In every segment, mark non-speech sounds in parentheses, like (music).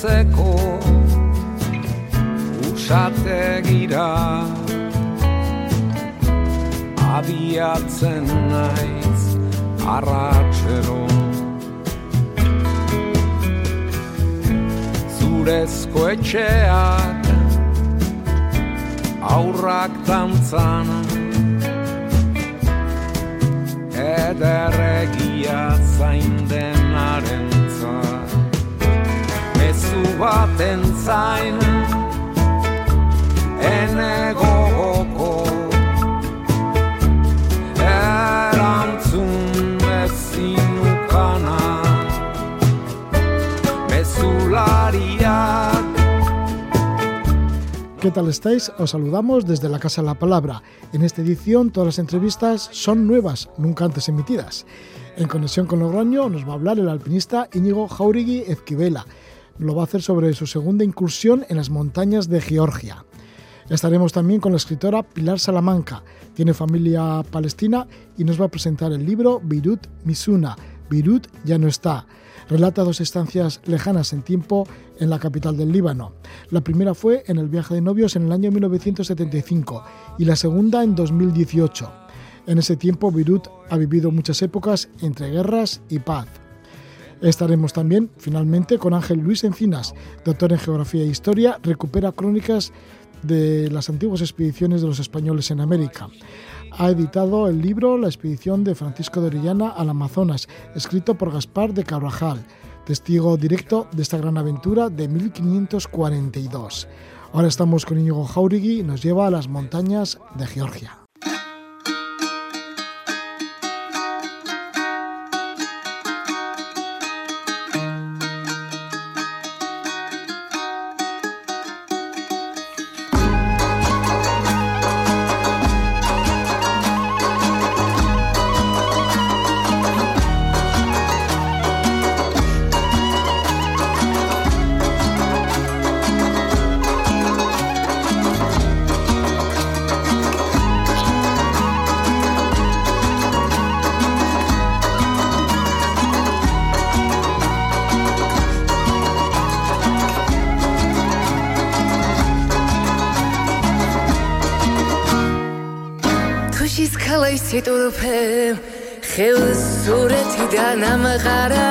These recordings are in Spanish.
Basertzeko Usate gira Abiatzen naiz Arratxero Zurezko etxeak Aurrak dantzan. Ederregia zain denaren baten zain Ene gogoko Erantzun bezinukana Mezulariak ¿Qué tal estáis? Os saludamos desde la Casa de la Palabra. En esta edición todas las entrevistas son nuevas, nunca antes emitidas. En conexión con Logroño nos va a hablar el alpinista Íñigo Jauregui Ezquivela. Lo va a hacer sobre su segunda incursión en las montañas de Georgia. Estaremos también con la escritora Pilar Salamanca. Tiene familia palestina y nos va a presentar el libro Beirut Misuna. Beirut ya no está relata dos estancias lejanas en tiempo en la capital del Líbano. La primera fue en el viaje de novios en el año 1975 y la segunda en 2018. En ese tiempo Beirut ha vivido muchas épocas entre guerras y paz. Estaremos también, finalmente, con Ángel Luis Encinas, doctor en Geografía e Historia, recupera crónicas de las antiguas expediciones de los españoles en América ha editado el libro La expedición de Francisco de Orellana al Amazonas, escrito por Gaspar de Carvajal, testigo directo de esta gran aventura de 1542. Ahora estamos con Íñigo Jauregui y nos lleva a las montañas de Georgia. სურეთიდან ამღარა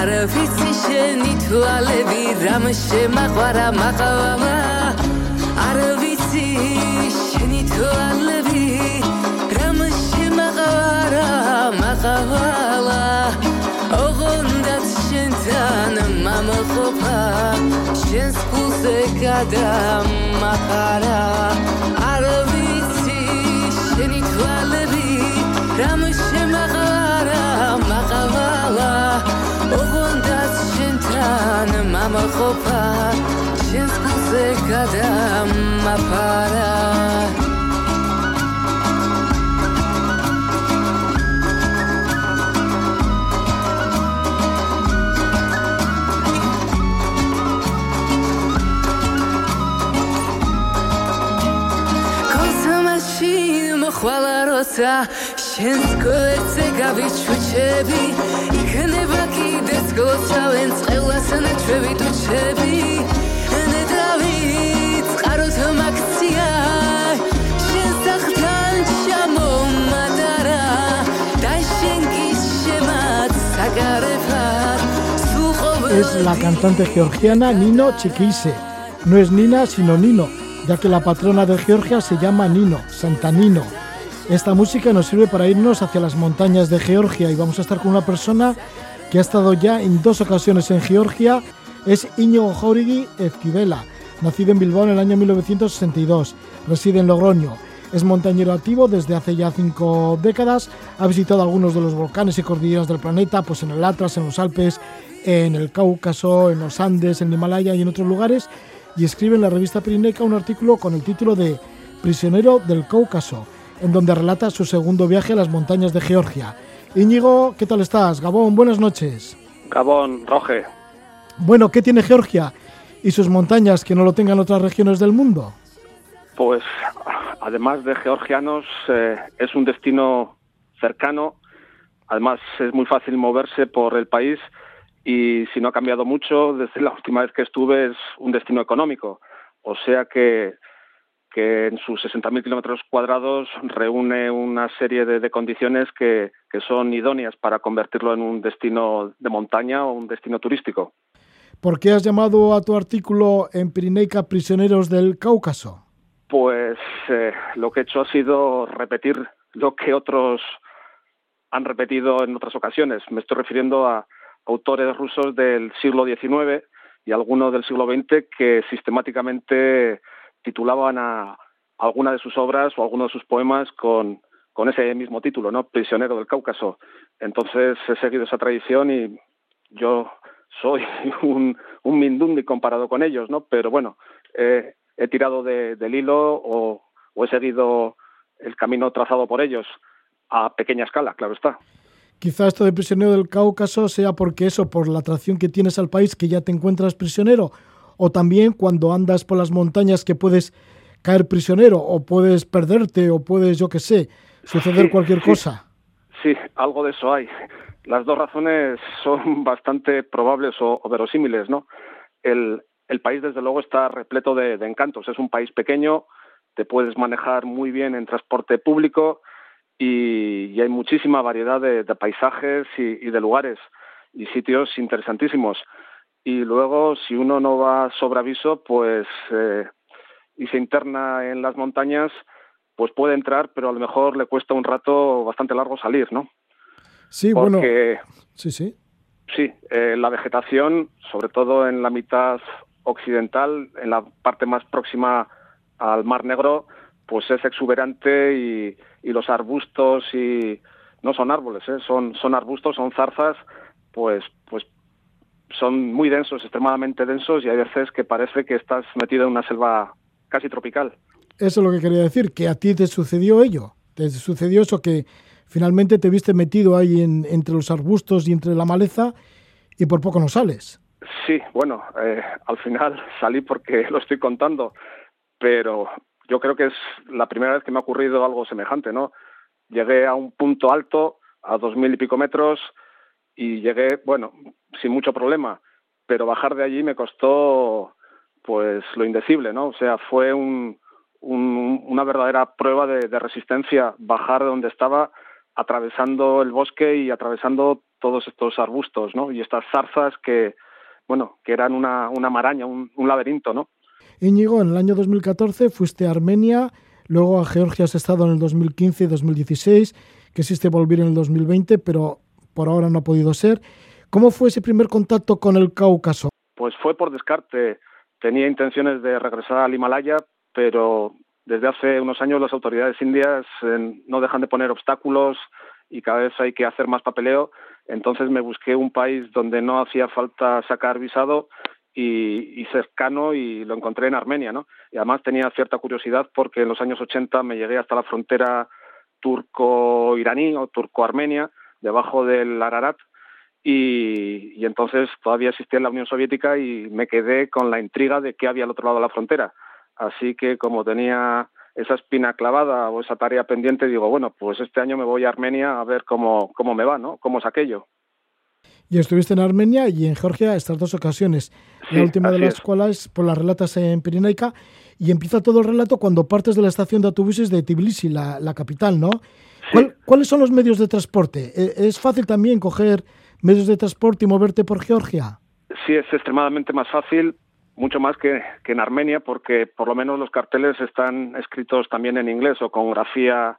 არ ვიცი შენი თვალები რამ შემაყვარა მაყავა არ ვიცი შენი თვალები რამ შემაყვარა მაყავა ოღონდაც შენთან მამყოფა შენს გულზე გადამაყარა არ ვიცი შენი თვალები რამ შემაყარა მამაყოფა შენს გულზე გადამაფარა ხვალა როცა შენს გვერდზე გავიჩუჩები იქნება კიდეც გოცავენ წყევლას ნაჩვევი ტუჩები ნედავი წყაროთ მაქცია შენ სახთან ჩამომადარა და შენ გის შემაც საგარებად Es la cantante georgiana Nino Chiquise. No es Nina, sino Nino, ya que la patrona de Georgia se llama Nino, Santa Nino. Esta música nos sirve para irnos hacia las montañas de Georgia y vamos a estar con una persona que ha estado ya en dos ocasiones en Georgia. Es Íñigo Jauregui Ezquivela, nacido en Bilbao en el año 1962. Reside en Logroño. Es montañero activo desde hace ya cinco décadas. Ha visitado algunos de los volcanes y cordilleras del planeta, pues en el Atlas, en los Alpes, en el Cáucaso, en los Andes, en el Himalaya y en otros lugares. Y escribe en la revista Pirineca un artículo con el título de Prisionero del Cáucaso en donde relata su segundo viaje a las montañas de Georgia. Íñigo, ¿qué tal estás? Gabón, buenas noches. Gabón, Roge. Bueno, ¿qué tiene Georgia y sus montañas que no lo tengan otras regiones del mundo? Pues, además de georgianos, eh, es un destino cercano. Además, es muy fácil moverse por el país y si no ha cambiado mucho, desde la última vez que estuve es un destino económico. O sea que, que en sus 60.000 kilómetros cuadrados reúne una serie de, de condiciones que, que son idóneas para convertirlo en un destino de montaña o un destino turístico. ¿Por qué has llamado a tu artículo en Pirineica Prisioneros del Cáucaso? Pues eh, lo que he hecho ha sido repetir lo que otros han repetido en otras ocasiones. Me estoy refiriendo a autores rusos del siglo XIX y algunos del siglo XX que sistemáticamente titulaban a alguna de sus obras o algunos de sus poemas con, ese mismo título, ¿no? Prisionero del Cáucaso. Entonces he seguido esa tradición y yo soy (laughs) un, un comparado con ellos, ¿no? Pero bueno, he tirado de, del hilo o, o he seguido el camino trazado por ellos a pequeña escala, claro está. Quizá esto de prisionero del Cáucaso sea porque eso, por la atracción que tienes al país, que ya te encuentras prisionero, o también cuando andas por las montañas que puedes caer prisionero, o puedes perderte, o puedes, yo qué sé, suceder Sí, cualquier sí. cosa. Sí, algo de eso hay. Las dos razones son (laughs) bastante probables o, o verosímiles, ¿no? El, el país, desde luego, está repleto de, de encantos. Es un país pequeño, te puedes manejar muy bien en transporte público y, y hay muchísima variedad de, de paisajes y, y de lugares y sitios interesantísimos. Y luego, si uno no va sobre aviso, pues eh, y se interna en las montañas, pues puede entrar, pero a lo mejor le cuesta un rato bastante largo salir, ¿no? Sí, bueno, sí, sí. sí, eh, la vegetación, sobre todo en la mitad occidental, en la parte más próxima al Mar Negro, pues es exuberante y, y los arbustos y no son árboles, ¿eh? son son arbustos, son zarzas, pues pues son muy densos, extremadamente densos y hay veces que parece que estás metido en una selva casi tropical. Eso es lo que quería decir, que a ti te sucedió ello. Te sucedió eso que finalmente te viste metido ahí en, entre los arbustos y entre la maleza y por poco no sales. Sí, bueno, eh, al final (laughs) salí porque lo estoy contando, pero yo creo que es la primera vez que me ha ocurrido algo semejante, ¿no? Llegué a un punto alto, a dos mil y pico metros, y llegué, bueno, sin mucho problema, pero bajar de allí me costó, pues, lo indecible, ¿no? O sea, fue un, un, una verdadera prueba de, de resistencia bajar de donde estaba, atravesando el bosque y atravesando todos estos arbustos, ¿no? Y estas zarzas que, bueno, que eran una, una maraña, un, un laberinto, ¿no? Íñigo, en el año 2014 fuiste a Armenia, luego a Georgia has estado en el 2015 y 2016, que existe volver en el 2020, pero por ahora no ha podido ser. ¿Cómo fue ese primer contacto con el Cáucaso? Pues fue por descarte. Tenía intenciones de regresar al Himalaya, pero desde hace unos años las autoridades indias no dejan de poner obstáculos y cada vez hay que hacer más papeleo. Entonces me busqué un país donde no hacía falta sacar visado y, y, cercano y lo encontré en Armenia, ¿no? Y además tenía cierta curiosidad porque en los años 80 me llegué hasta la frontera turco-iraní o turco-armenia, debajo del Ararat, y, y, entonces todavía existía la Unión Soviética y me quedé con la intriga de qué había al otro lado de la frontera. Así que como tenía esa espina clavada o esa tarea pendiente, digo, bueno, pues este año me voy a Armenia a ver cómo, cómo me va, ¿no? ¿Cómo es aquello? Y estuviste en Armenia y en Georgia estas dos ocasiones. Sí, la última de las es. cuales por las relatas en Pirinaica y empieza todo el relato cuando partes de la estación de autobuses de Tbilisi, la, la capital, ¿no? Sí. ¿Cuál, ¿Cuáles son los medios de transporte? ¿E, ¿Es fácil también coger medios de transporte y moverte por Georgia? Sí, es extremadamente más fácil, mucho más que, que en Armenia, porque por lo menos los carteles están escritos también en inglés o con grafía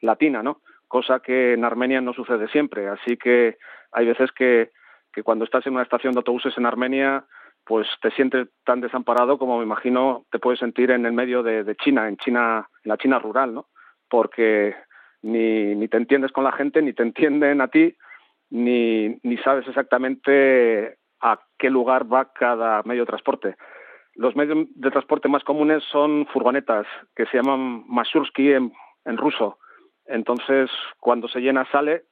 latina, ¿no? Cosa que en Armenia no sucede siempre. Así que hay veces que, que cuando estás en una estación de autobuses en Armenia, pues te sientes tan desamparado como me imagino te puedes sentir en el medio de, de China, en China, en la China rural, ¿no? Porque ni, ni te entiendes con la gente, ni te entienden a ti, ni, ni sabes exactamente a qué lugar va cada medio de transporte. Los medios de transporte más comunes son furgonetas, que se llaman Mashursky en, ruso. Entonces, cuando se llena, sale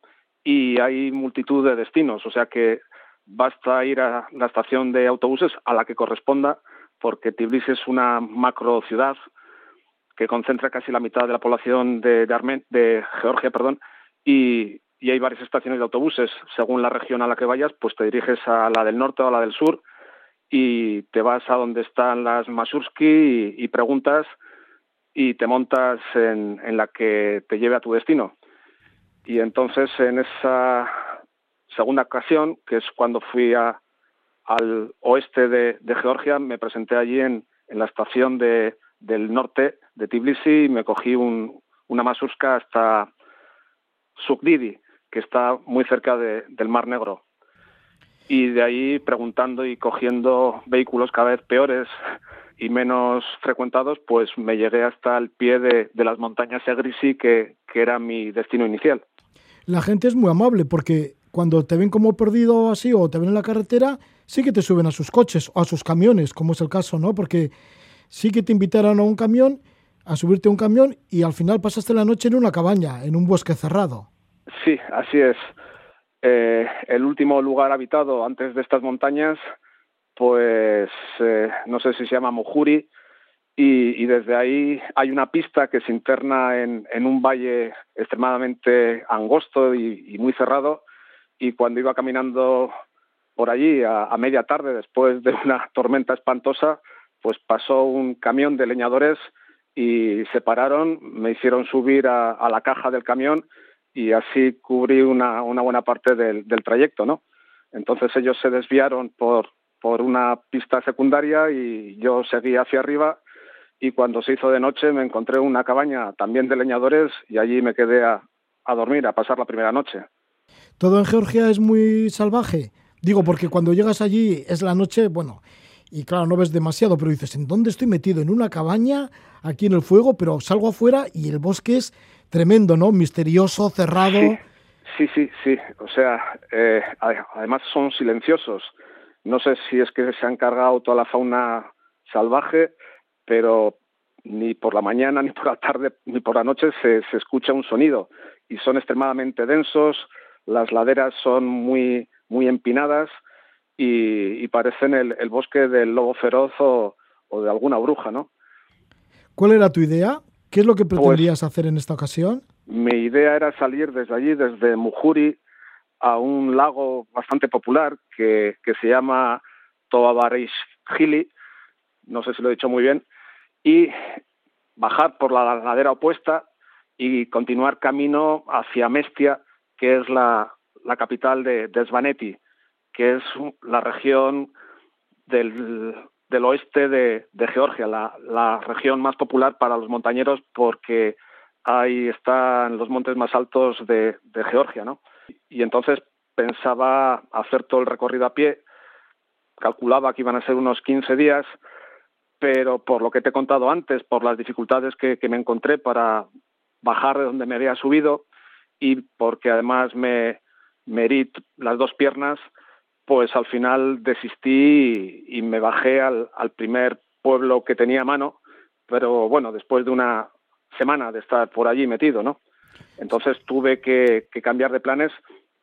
y hay multitud de destinos. O sea que basta ir a la estación de autobuses a la que corresponda, porque Tbilisi es una macro ciudad que concentra casi la mitad de la población de, de Georgia, perdón, y, y hay varias estaciones de autobuses. Según la región a la que vayas, pues te diriges a la del norte o a la del sur y te vas a donde están las Masurski y, preguntas y te montas en, la que te lleve a tu destino. Y entonces en esa segunda ocasión, que es cuando fui al oeste de, Georgia, me presenté allí en, la estación de, del norte de Tbilisi y me cogí un, una Masurska hasta Sukdidi, que está muy cerca de, del Mar Negro y de ahí preguntando y cogiendo vehículos cada vez peores y menos frecuentados, pues me llegué hasta el pie de, las montañas Egrisi, que, que era mi destino inicial. La gente es muy amable porque cuando te ven como perdido así o te ven en la carretera, sí que te suben a sus coches o a sus camiones, como es el caso, ¿no? Porque sí que te invitaron a un camión, a subirte a un camión y al final pasaste la noche en una cabaña, en un bosque cerrado. Sí, así es. Eh, el último lugar habitado antes de estas montañas, pues eh, no sé si se llama Mojuri, y, desde ahí hay una pista que se interna en, un valle extremadamente angosto y, muy cerrado, y cuando iba caminando por allí a, media tarde, después de una (laughs) tormenta espantosa, pues pasó un camión de leñadores y se pararon, me hicieron subir a la caja del camión y así cubrí una, buena parte del, trayecto, ¿no? Entonces ellos se desviaron por, una pista secundaria y yo seguí hacia arriba y cuando se hizo de noche me encontré una cabaña también de leñadores y allí me quedé a dormir, a pasar la primera noche. ¿Todo en Georgia es muy salvaje? Digo, porque cuando llegas allí es la noche, bueno, y claro, no ves demasiado, pero dices, ¿en dónde estoy metido? En una cabaña, aquí en el fuego, pero salgo afuera y el bosque es tremendo, ¿no? Misterioso, cerrado. Sí, sí, sí. O sea, eh, además son silenciosos. No sé si es que se han cargado toda la fauna salvaje, pero ni por la mañana, (laughs) ni por la tarde, ni por la noche se, se escucha un sonido. Y son extremadamente densos, las laderas son muy, muy empinadas y, parecen el, el, bosque del lobo feroz o, o, de alguna bruja, ¿no? ¿Cuál era tu idea? ¿Qué es lo que pues pretendías hacer en esta ocasión? Mi idea era salir desde allí, desde Mujuri, a un lago bastante popular que, que se llama Gili, no sé si lo he dicho muy bien, y bajar por la ladera opuesta y continuar camino hacia Mestia, que es la, la capital de, de Svaneti, que es la región del, del oeste de, Georgia, la, región más popular para los montañeros porque ahí están los montes más altos de, Georgia, ¿no? Y entonces pensaba hacer todo el recorrido a pie, calculaba que iban a ser unos 15 días, pero por lo que te he contado antes, por las dificultades que, me encontré para bajar de donde me había subido y porque además me, me herí las dos piernas, pues al final desistí y, me bajé al, primer pueblo que tenía a mano, pero bueno, después de una semana de estar por allí metido, ¿no? Entonces tuve que, cambiar de planes,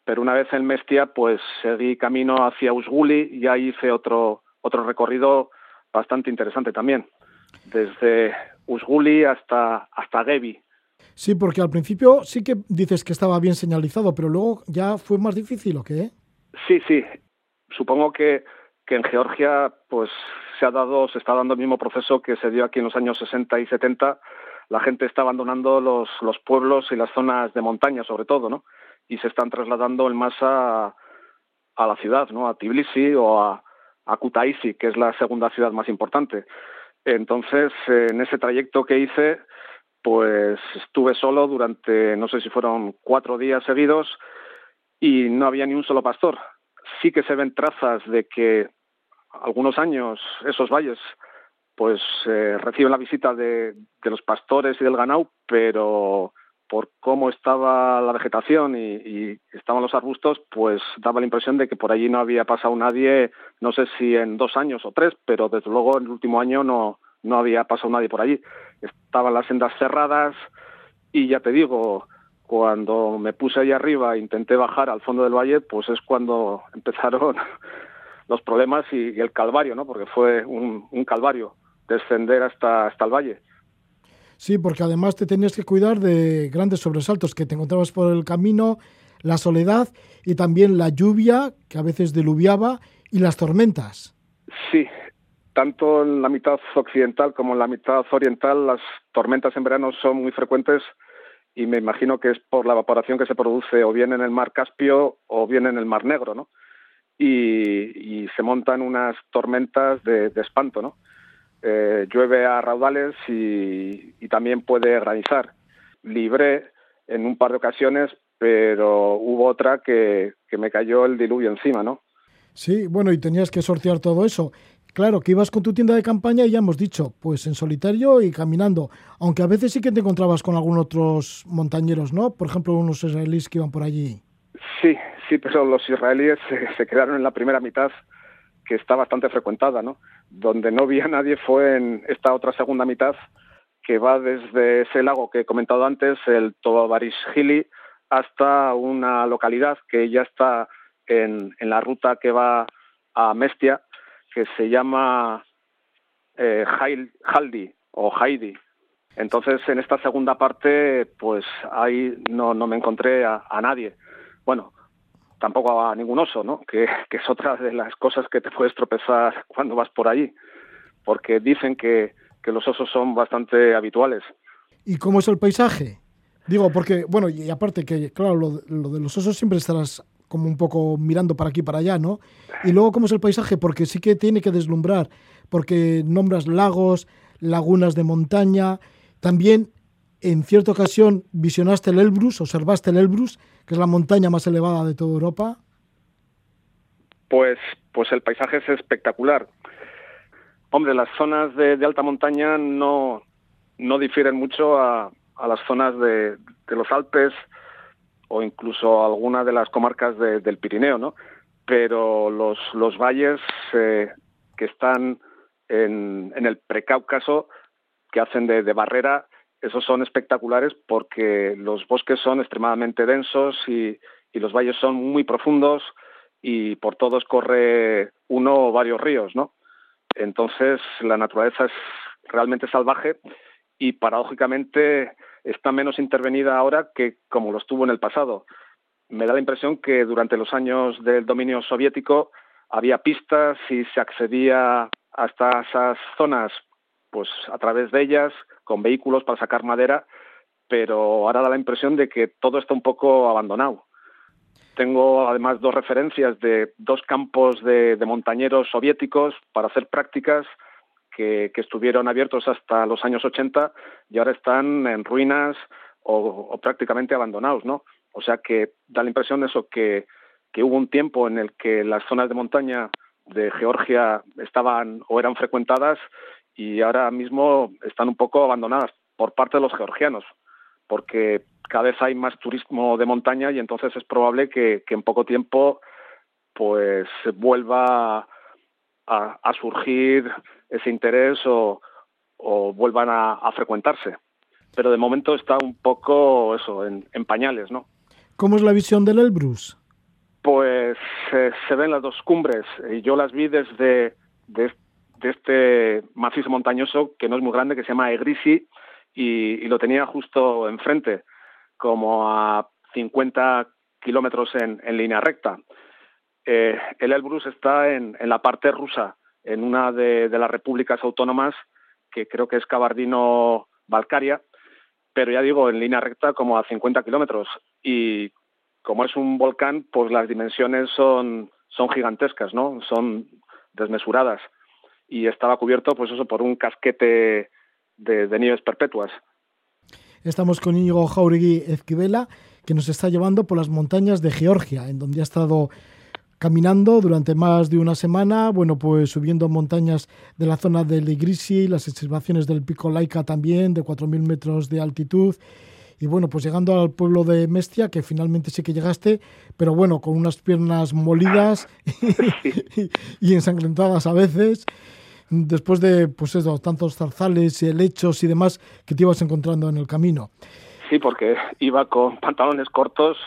pero una vez en Mestia, pues seguí camino hacia Usguli y ahí hice otro, otro recorrido bastante interesante también, desde Usguli hasta, hasta Gebi. Sí, porque al principio sí que dices que estaba bien señalizado, pero luego ya fue más difícil, ¿o qué? Sí, sí supongo que, en Georgia pues se ha dado, se está dando el mismo proceso que se dio aquí en los años 60 y 70. La gente está abandonando los, los pueblos y las zonas de montaña, sobre todo, ¿no? Y se están trasladando en masa a la ciudad, ¿no? A Tbilisi o a, a Kutaisi, que es la segunda ciudad más importante. Entonces, en ese trayecto que hice, pues estuve solo durante, no sé si fueron cuatro días seguidos y no había ni un solo pastor sí que se ven trazas de que algunos años esos valles pues eh, reciben la visita de, los pastores y del ganado, pero por cómo estaba la vegetación y, estaban los arbustos, pues daba la impresión de que por allí no había pasado nadie, no sé si en dos años o tres, pero desde luego en el último año no, no había pasado nadie por allí. Estaban las sendas cerradas y ya te digo, cuando me puse ahí arriba e intenté bajar al fondo del valle, pues es cuando (laughs) empezaron los problemas y, el calvario, ¿no? Porque fue un, calvario descender hasta, hasta el valle. Sí, porque además te tenías que cuidar de grandes sobresaltos que te encontrabas por el camino, la soledad y también la lluvia, que a veces diluviaba, y las tormentas. Sí, tanto en la mitad occidental como en la mitad oriental las tormentas en verano son muy frecuentes y me imagino que es por la evaporación que se produce o bien en el mar Caspio o bien en el mar Negro, ¿no? Y, se montan unas tormentas de, espanto, ¿no? Eh, llueve a raudales y, también puede granizar. Libré en un par de ocasiones, pero hubo otra que, que me cayó el diluvio encima, ¿no? Sí, bueno, y tenías que sortear todo eso. Claro, que ibas con tu tienda de campaña y ya hemos dicho, pues en solitario y caminando. Aunque a veces sí que te encontrabas con algunos otros montañeros, ¿no? Por ejemplo, unos israelíes que iban por allí. Sí, sí, pero los israelíes se, quedaron en la primera mitad, que está bastante frecuentada, ¿no? Donde no vi a nadie fue en esta otra segunda mitad, que va desde ese lago que he comentado antes, el Tobarishili, hasta una localidad que ya está en, en la ruta que va a Mestia, que se llama eh, Haldi o Heidi. Entonces, en esta segunda parte, pues ahí no, no me encontré a, nadie. Bueno, tampoco a ningún oso, ¿no? Que, que, es otra de las cosas que te puedes tropezar cuando vas por allí, porque dicen que, que los osos son bastante habituales. ¿Y cómo es el paisaje? Digo, porque, bueno, y aparte que, claro, lo, de los osos siempre estarás como un poco mirando para aquí para allá, ¿no? Y luego, ¿cómo es el paisaje? Porque sí que tiene que deslumbrar, porque nombras lagos, lagunas de montaña, también en cierta ocasión visionaste el Elbrus, observaste el Elbrus, que es la montaña más elevada de toda Europa. Pues, pues el paisaje es espectacular. Hombre, las zonas de, alta montaña no, no difieren mucho a, a las zonas de, los Alpes o incluso alguna de las comarcas del Pirineo, ¿no? Pero los, los valles eh, que están en, en, el Precáucaso, que hacen de, barrera, esos son espectaculares porque los bosques son extremadamente densos y, y los valles son muy profundos y por todos corre uno o varios ríos, ¿no? Entonces la naturaleza es realmente salvaje y paradójicamente está menos intervenida ahora que como lo estuvo en el pasado. Me da la impresión que durante los años del dominio soviético había pistas y se accedía hasta esas zonas pues a través de ellas con vehículos para sacar madera, pero ahora da la impresión de que todo está un poco abandonado. Tengo además dos referencias de dos campos de, de montañeros soviéticos para hacer prácticas que, estuvieron abiertos hasta los años 80 y ahora están en ruinas o, prácticamente abandonados, ¿no? O sea que da la impresión eso que, que hubo un tiempo en el que las zonas de montaña de Georgia estaban o eran frecuentadas y ahora mismo están un poco abandonadas por parte de los georgianos, porque cada vez hay más turismo de montaña y entonces es probable que, que en poco tiempo pues vuelva a, a surgir ese interés o, vuelvan a, frecuentarse. Pero de momento está un poco eso, en, pañales, ¿no? ¿Cómo es la visión del Elbrus? Pues eh, se ven las dos cumbres y yo las vi desde de, este macizo montañoso que no es muy grande, que se llama Egrisi y, lo tenía justo enfrente, como a 50 kilómetros en, línea recta. Eh, el Elbrus está en, la parte rusa en una de, las repúblicas autónomas, que creo que es Cabardino-Balcaria, pero ya digo, en línea recta como a 50 kilómetros. Y como es un volcán, pues las dimensiones son, gigantescas, ¿no? Son desmesuradas. Y estaba cubierto, pues eso, por un casquete de, de nieves perpetuas. Estamos con Íñigo Jauregui Ezquivela, que nos está llevando por las montañas de Georgia, en donde ha estado caminando durante más de una semana, bueno, pues subiendo montañas de la zona del Igrisi, las excavaciones del Pico Laica también, de 4.000 metros de altitud, y bueno, pues llegando al pueblo de Mestia, que finalmente sí que llegaste, pero bueno, con unas piernas molidas (laughs) (laughs) y, ensangrentadas a veces, después de, pues eso, tantos zarzales, helechos y demás que te ibas encontrando en el camino. Sí, porque iba con pantalones cortos,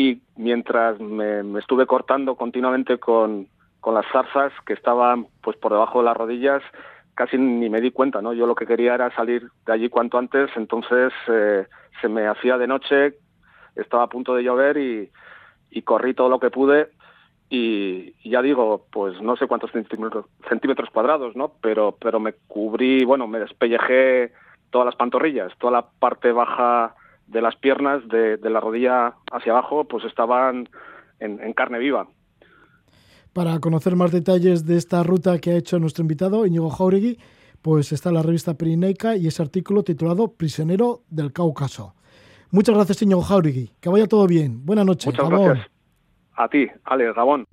y mientras me, estuve cortando continuamente con, con, las zarzas que estaban pues por debajo de las rodillas, casi ni me di cuenta, ¿no? Yo lo que quería era salir de allí cuanto antes, entonces eh, se me hacía de noche, estaba a punto de llover y, y corrí todo lo que pude y, ya digo, pues no sé cuántos centímetros, cuadrados, ¿no? Pero, pero me cubrí, bueno, me despellejé todas las pantorrillas, toda la parte baja de las piernas, de, de la rodilla hacia abajo, pues estaban en, en, carne viva. Para conocer más detalles de esta ruta que ha hecho nuestro invitado, Íñigo Jauregui, pues está la revista Pirineica y ese artículo titulado Prisionero del Cáucaso. Muchas gracias, Íñigo Jauregui. Que vaya todo bien. Buenas noches. Muchas gracias. A ti, Ale, Gabón.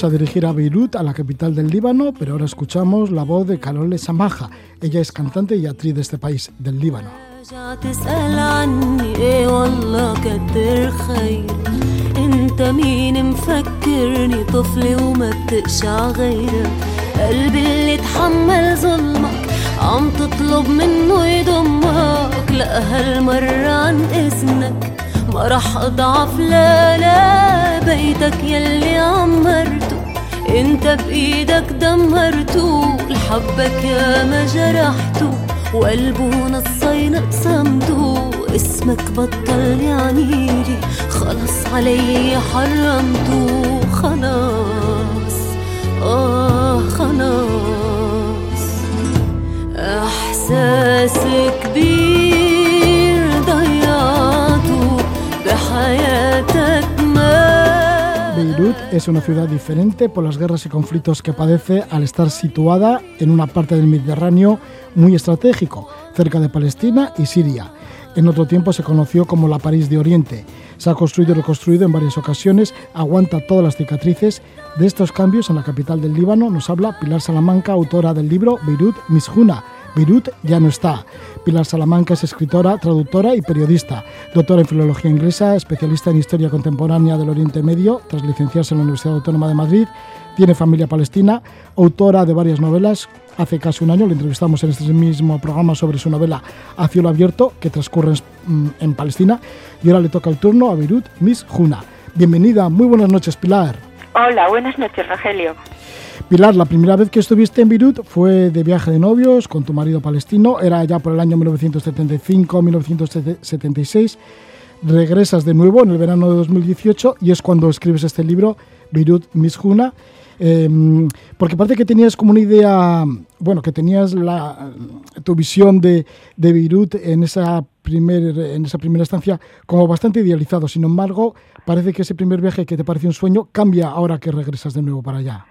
vamos a dirigir a Beirut, a la capital del Líbano, pero ahora escuchamos la voz de Carole Samaja. Ella es cantante y actriz de este país, del Líbano. انت مين مفكرني طفل وما بتقشع غيرك قلبي اللي تحمل ظلمك عم تطلب منه يضمك لا هالمرة عن إذنك (laughs) ما رح أضعف لا لا بيتك يلي عمرته. إنت بإيدك دمرته لحبك يا ما جرحته. وقلبه نصين قسمته اسمك بطل يعنيلي خلص علي حرمته. خلاص آه خلاص. إحساس كبير Beirut es una ciudad diferente por las guerras y conflictos que padece al estar situada en una parte del Mediterráneo muy estratégico, cerca de Palestina y Siria. En otro tiempo se conoció como la París de Oriente. Se ha construido y reconstruido en varias ocasiones, aguanta todas las cicatrices. De estos cambios en la capital del Líbano nos habla Pilar Salamanca, autora del libro Beirut Mishuna. Beirut ya no está. Pilar Salamanca es escritora, traductora y periodista, doctora en filología inglesa, especialista en historia contemporánea del Oriente Medio, tras licenciarse en la Universidad Autónoma de Madrid, tiene familia palestina, autora de varias novelas. Hace casi un año le entrevistamos en este mismo programa sobre su novela A cielo abierto, que transcurre en, en Palestina, y ahora le toca el turno a Beirut Miss Juna. Bienvenida, muy buenas noches, Pilar. Hola, buenas noches, Rogelio. Pilar, la primera vez que estuviste en Beirut fue de viaje de novios con tu marido palestino, era ya por el año 1975-1976. Regresas de nuevo en el verano de 2018 y es cuando escribes este libro, Beirut Mishuna, eh, porque parece que tenías como una idea, bueno, que tenías la, tu visión de, de Beirut en esa, primer, en esa primera estancia como bastante idealizado. Sin embargo, parece que ese primer viaje que te pareció un sueño cambia ahora que regresas de nuevo para allá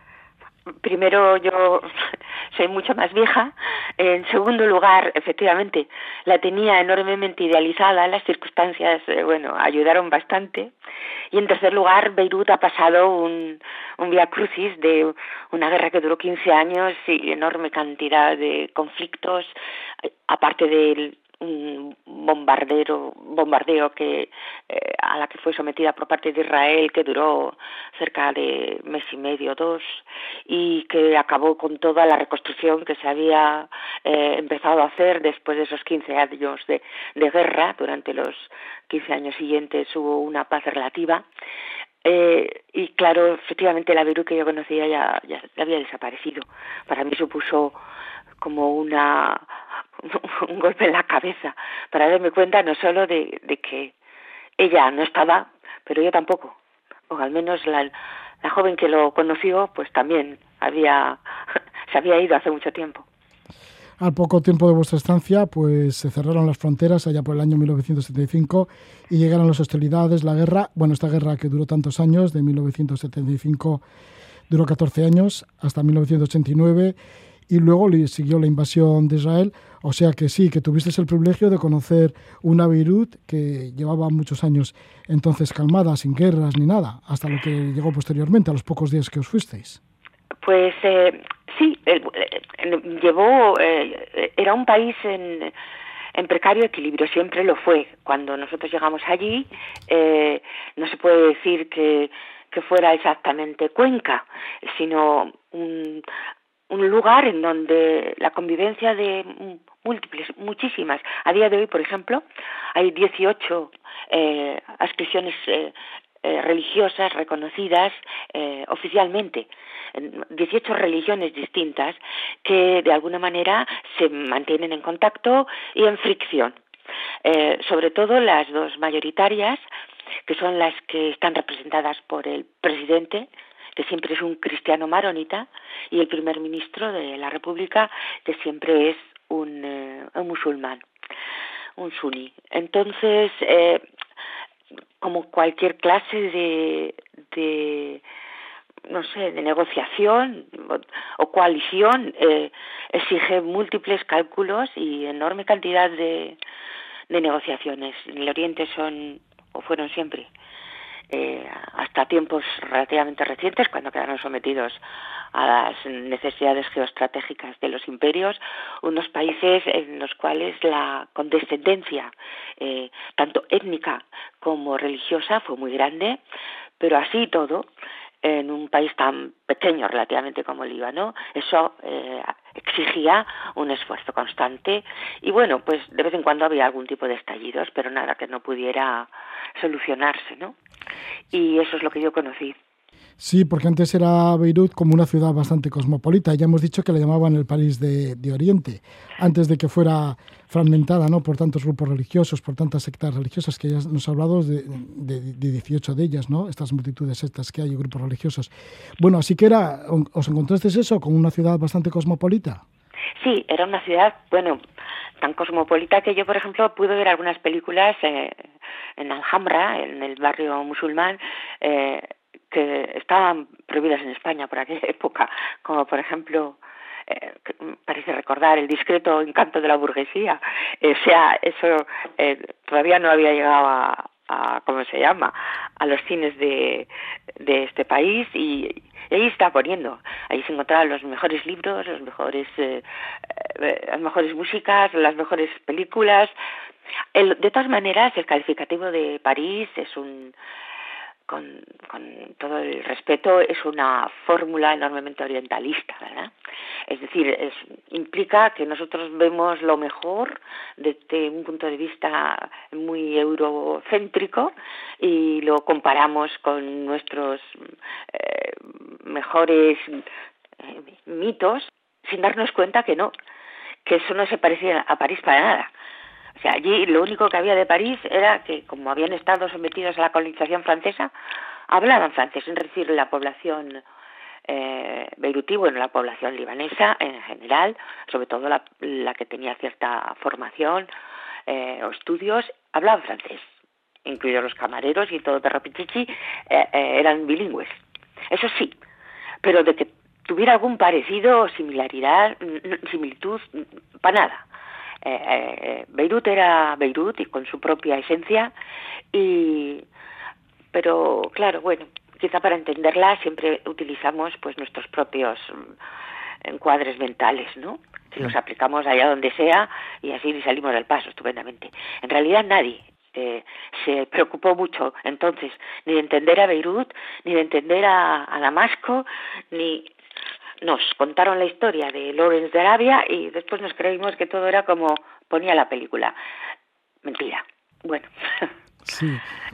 primero yo (laughs) soy mucho más vieja. En segundo lugar, efectivamente, la tenía enormemente idealizada. Las circunstancias, eh, bueno, ayudaron bastante. Y en tercer lugar, Beirut ha pasado un, un via crucis de una guerra que duró 15 años y enorme cantidad de conflictos, aparte del un bombardero, bombardeo que eh, a la que fue sometida por parte de Israel que duró cerca de mes y medio, dos, y que acabó con toda la reconstrucción que se había eh, empezado a hacer después de esos 15 años de, de guerra. Durante los 15 años siguientes hubo una paz relativa. Eh, y claro, efectivamente la Beirut que yo conocía ya, ya había desaparecido. Para mí supuso como una (laughs) un golpe en la cabeza para darme cuenta no solo de, de que ella no estaba, pero yo tampoco. O al menos la, la joven que lo conoció, pues también había (laughs) se había ido hace mucho tiempo. Al poco tiempo de vuestra estancia, pues se cerraron las fronteras allá por el año 1975 y llegaron las hostilidades, la guerra, bueno, esta guerra que duró tantos años, de 1975 duró 14 años hasta 1989 y luego le siguió la invasión de Israel. O sea que sí, que tuviste el privilegio de conocer una Beirut que llevaba muchos años entonces calmada, sin guerras ni nada, hasta lo que llegó posteriormente, a los pocos días que os fuisteis. Pues eh, sí, eh, llevó, eh, era un país en, precario equilibrio, siempre lo fue. Cuando nosotros llegamos allí, no se puede decir que fuera exactamente Cuenca, sino un, un lugar en donde la convivencia de múltiples, muchísimas. A día de hoy, por ejemplo, hay 18 eh, ascripciones eh, eh, religiosas reconocidas eh, oficialmente, 18 religiones distintas que de alguna manera se mantienen en contacto y en fricción. Sobre todo las dos mayoritarias, que son las que están representadas por el presidente, que siempre es un cristiano maronita, y el primer ministro de la República, que siempre es un, eh, un musulmán, un suní. Entonces, eh, como cualquier clase de, de no sé, de negociación o, coalición, eh, exige múltiples cálculos y enorme cantidad de, de negociaciones. En el Oriente son, o fueron siempre, eh, hasta tiempos relativamente recientes, cuando quedaron sometidos a las necesidades geoestratégicas de los imperios, unos países en los cuales la condescendencia, eh, tanto étnica como religiosa, fue muy grande, pero así todo, en un país tan pequeño relativamente como el Líbano, eso eh, exigía un esfuerzo constante y bueno, pues de vez en cuando había algún tipo de estallidos, pero nada que no pudiera solucionarse, ¿no? Y eso es lo que yo conocí. Sí, porque antes era Beirut como una ciudad bastante cosmopolita. Ya hemos dicho que la llamaban el París de, de, Oriente, antes de que fuera fragmentada ¿no? por tantos grupos religiosos, por tantas sectas religiosas, que ya nos ha hablado de, de, de 18 de ellas, ¿no? estas multitudes sectas que hay, grupos religiosos. Bueno, así que era, ¿os encontrasteis eso como una ciudad bastante cosmopolita? Sí, era una ciudad, bueno, tan cosmopolita que yo, por ejemplo, pude ver algunas películas eh, en Alhambra, en el barrio musulmán, eh, que estaban prohibidas en España por aquella (laughs) época, como por ejemplo eh, parece recordar el discreto encanto de la burguesía. Eh, o sea, eso eh, todavía no había llegado a, a, ¿cómo se llama?, a los cines de, de este país y, y ahí está poniendo. Ahí se encontraban los mejores libros, los mejores, eh, eh, las mejores músicas, las mejores películas. El, de todas maneras, el calificativo de París es un con, con todo el respeto, es una fórmula enormemente orientalista, ¿verdad? Es decir, es, implica que nosotros vemos lo mejor desde un punto de vista muy eurocéntrico y lo comparamos con nuestros eh, mejores eh, mitos sin darnos cuenta que no, que eso no se parecía a París para nada sea, allí lo único que había de París era que, como habían estado sometidos a la colonización francesa, hablaban francés, es decir, la población eh, beirutí, bueno, la población libanesa en general, sobre todo la, que tenía cierta formación eh, o estudios, hablaban francés, incluidos los camareros y todo Terrapichichi, eh, eh, eran bilingües. Eso sí, pero de que tuviera algún parecido o similaridad, similitud, para nada. Eh, eh, Beirut era Beirut y con su propia esencia y pero claro bueno quizá para entenderla siempre utilizamos pues nuestros propios mm, encuadres mentales no que los aplicamos allá donde sea y así salimos del paso estupendamente. En realidad nadie eh, se preocupó mucho entonces ni de entender a Beirut ni de entender a, a Damasco ni nos contaron la historia de Lawrence de Arabia y después nos creímos que todo era como ponía la película. Mentira. Bueno. (laughs) Sí,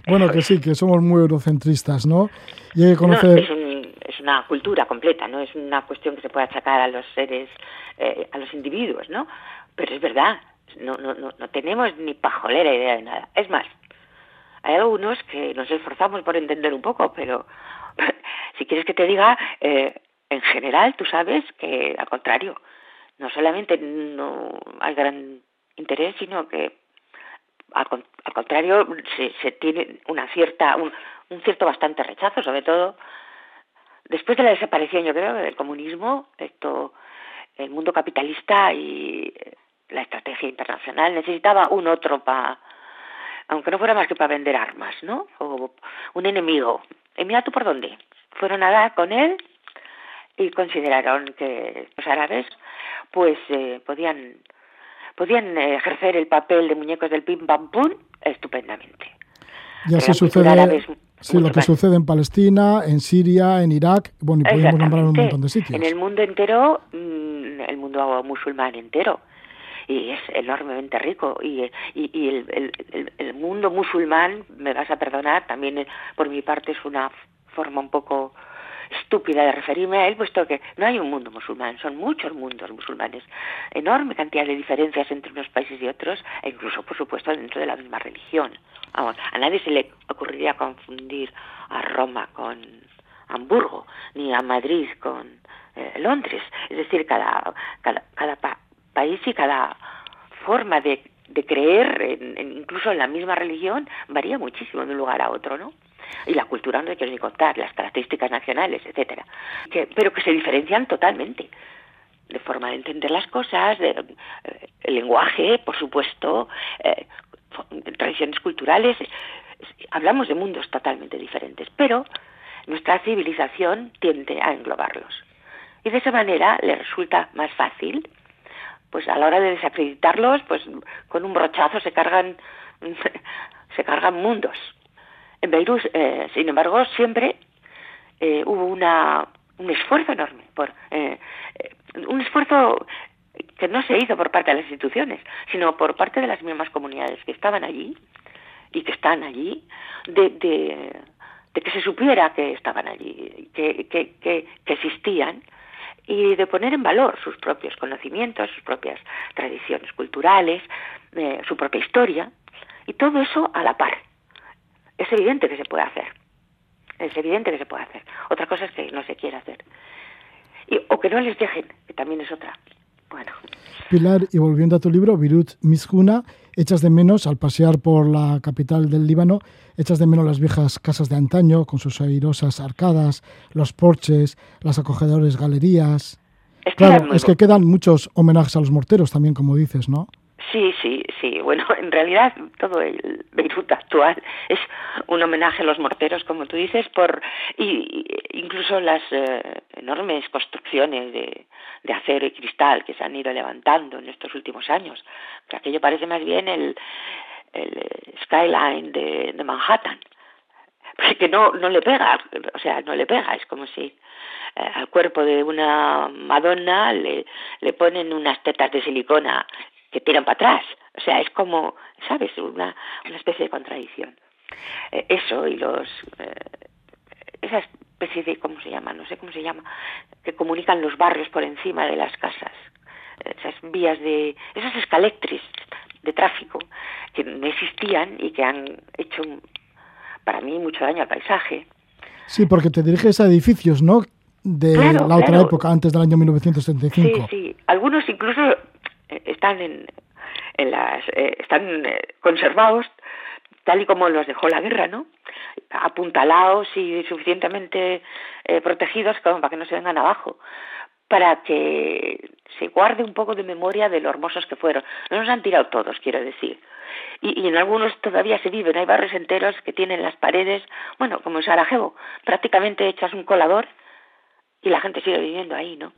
bueno, que sí, que somos muy eurocentristas, ¿no? Y hay que conocer... No, es, un, es, una cultura completa, no es una cuestión que se pueda achacar a los seres, eh, a los individuos, ¿no? Pero es verdad, no, no, no, no tenemos ni pajolera idea de nada. Es más, hay algunos que nos esforzamos por entender un poco, pero (laughs) si quieres que te diga, eh, en general, tú sabes que al contrario, no solamente no hay gran interés, sino que al, al contrario se, se, tiene una cierta un, un, cierto bastante rechazo, sobre todo después de la desaparición, yo creo, del comunismo, esto el mundo capitalista y la estrategia internacional necesitaba un otro para, aunque no fuera más que para vender armas, ¿no? O un enemigo. Y mira tú por dónde. Fueron a dar con él y consideraron que los árabes pues eh, podían podían ejercer el papel de muñecos del pim pam pum estupendamente. Y así sucede, sí, lo que sucede en Palestina, en Siria, en Irak, bueno, y podemos nombrar un montón de sitios. En el mundo entero, mm, el mundo musulmán entero, y es enormemente rico. Y, y, y el, el, el, mundo musulmán, me vas a perdonar, también eh, por mi parte es una forma un poco estúpida de referirme a él, puesto que no hay un mundo musulmán, son muchos mundos musulmanes, enorme cantidad de diferencias entre unos países y otros, e incluso, por supuesto, dentro de la misma religión. A nadie se le ocurriría confundir a Roma con Hamburgo, ni a Madrid con eh, Londres. Es decir, cada, cada, cada pa país y cada forma de, de creer, en, incluso en la misma religión, varía muchísimo de un lugar a otro, ¿no? Y la cultura no hay que ni contar, las características nacionales, etcétera, pero que se diferencian totalmente de forma de entender las cosas, de, eh, el lenguaje, por supuesto, eh, tradiciones culturales, hablamos de mundos totalmente diferentes, pero nuestra civilización tiende a englobarlos. Y de esa manera le resulta más fácil, pues a la hora de desacreditarlos, pues con un brochazo se cargan (laughs) se cargan mundos. En Beirut, eh, sin embargo, siempre eh, hubo una, un esfuerzo enorme, por eh, un esfuerzo que no se hizo por parte de las instituciones, sino por parte de las mismas comunidades que estaban allí y que están allí, de, que se supiera que estaban allí, que existían y de poner en valor sus propios conocimientos, sus propias tradiciones culturales, eh, su propia historia, y todo eso a la par es evidente que se puede hacer. Es evidente que se puede hacer. Otra cosa es que no se quiera hacer. Y, o que no les dejen, que también es otra. Bueno. Pilar, y volviendo a tu libro, Virut Mizjuna, echas de menos, al pasear por la capital del Líbano, echas de menos las viejas casas de antaño, con sus airosas arcadas, los porches, las acogedores galerías. Es claro, es que quedan muchos homenajes a los morteros también, como dices, ¿no? Sí, sí, sí. Bueno, (laughs) en realidad todo el Beirut actual es un homenaje a los morteros, como tú dices, por y, incluso las eh, enormes construcciones de, de acero y cristal que se han ido levantando en estos últimos años. Que aquello parece más bien el, el skyline de, de Manhattan, porque no no le pega, o sea, no le pega. Es como si eh, al cuerpo de una Madonna le, le ponen unas tetas de silicona que tiran para atrás. O sea, es como, ¿sabes? Una, una especie de contradicción. Eh, eso y los... Eh, esa especie de, ¿cómo se llama? No sé cómo se llama, que comunican los barrios por encima de las casas. Esas vías de... Esas escalectris de tráfico que no existían y que han hecho, para mí, mucho daño al paisaje. Sí, porque te diriges a edificios, ¿no? De Claro, la otra claro. época, antes del año 1975. Sí, sí. Algunos incluso eh, están en, en las eh, están eh, conservados tal y como los dejó la guerra, ¿no? Apuntalados y suficientemente eh, protegidos como para que no se vengan abajo, para que se guarde un poco de memoria de lo hermosos que fueron. No nos han tirado todos, quiero decir. Y, y en algunos todavía se viven. Hay barrios enteros que tienen las paredes, bueno, como en Sarajevo, prácticamente hechas un colador y la gente sigue viviendo ahí, ¿no?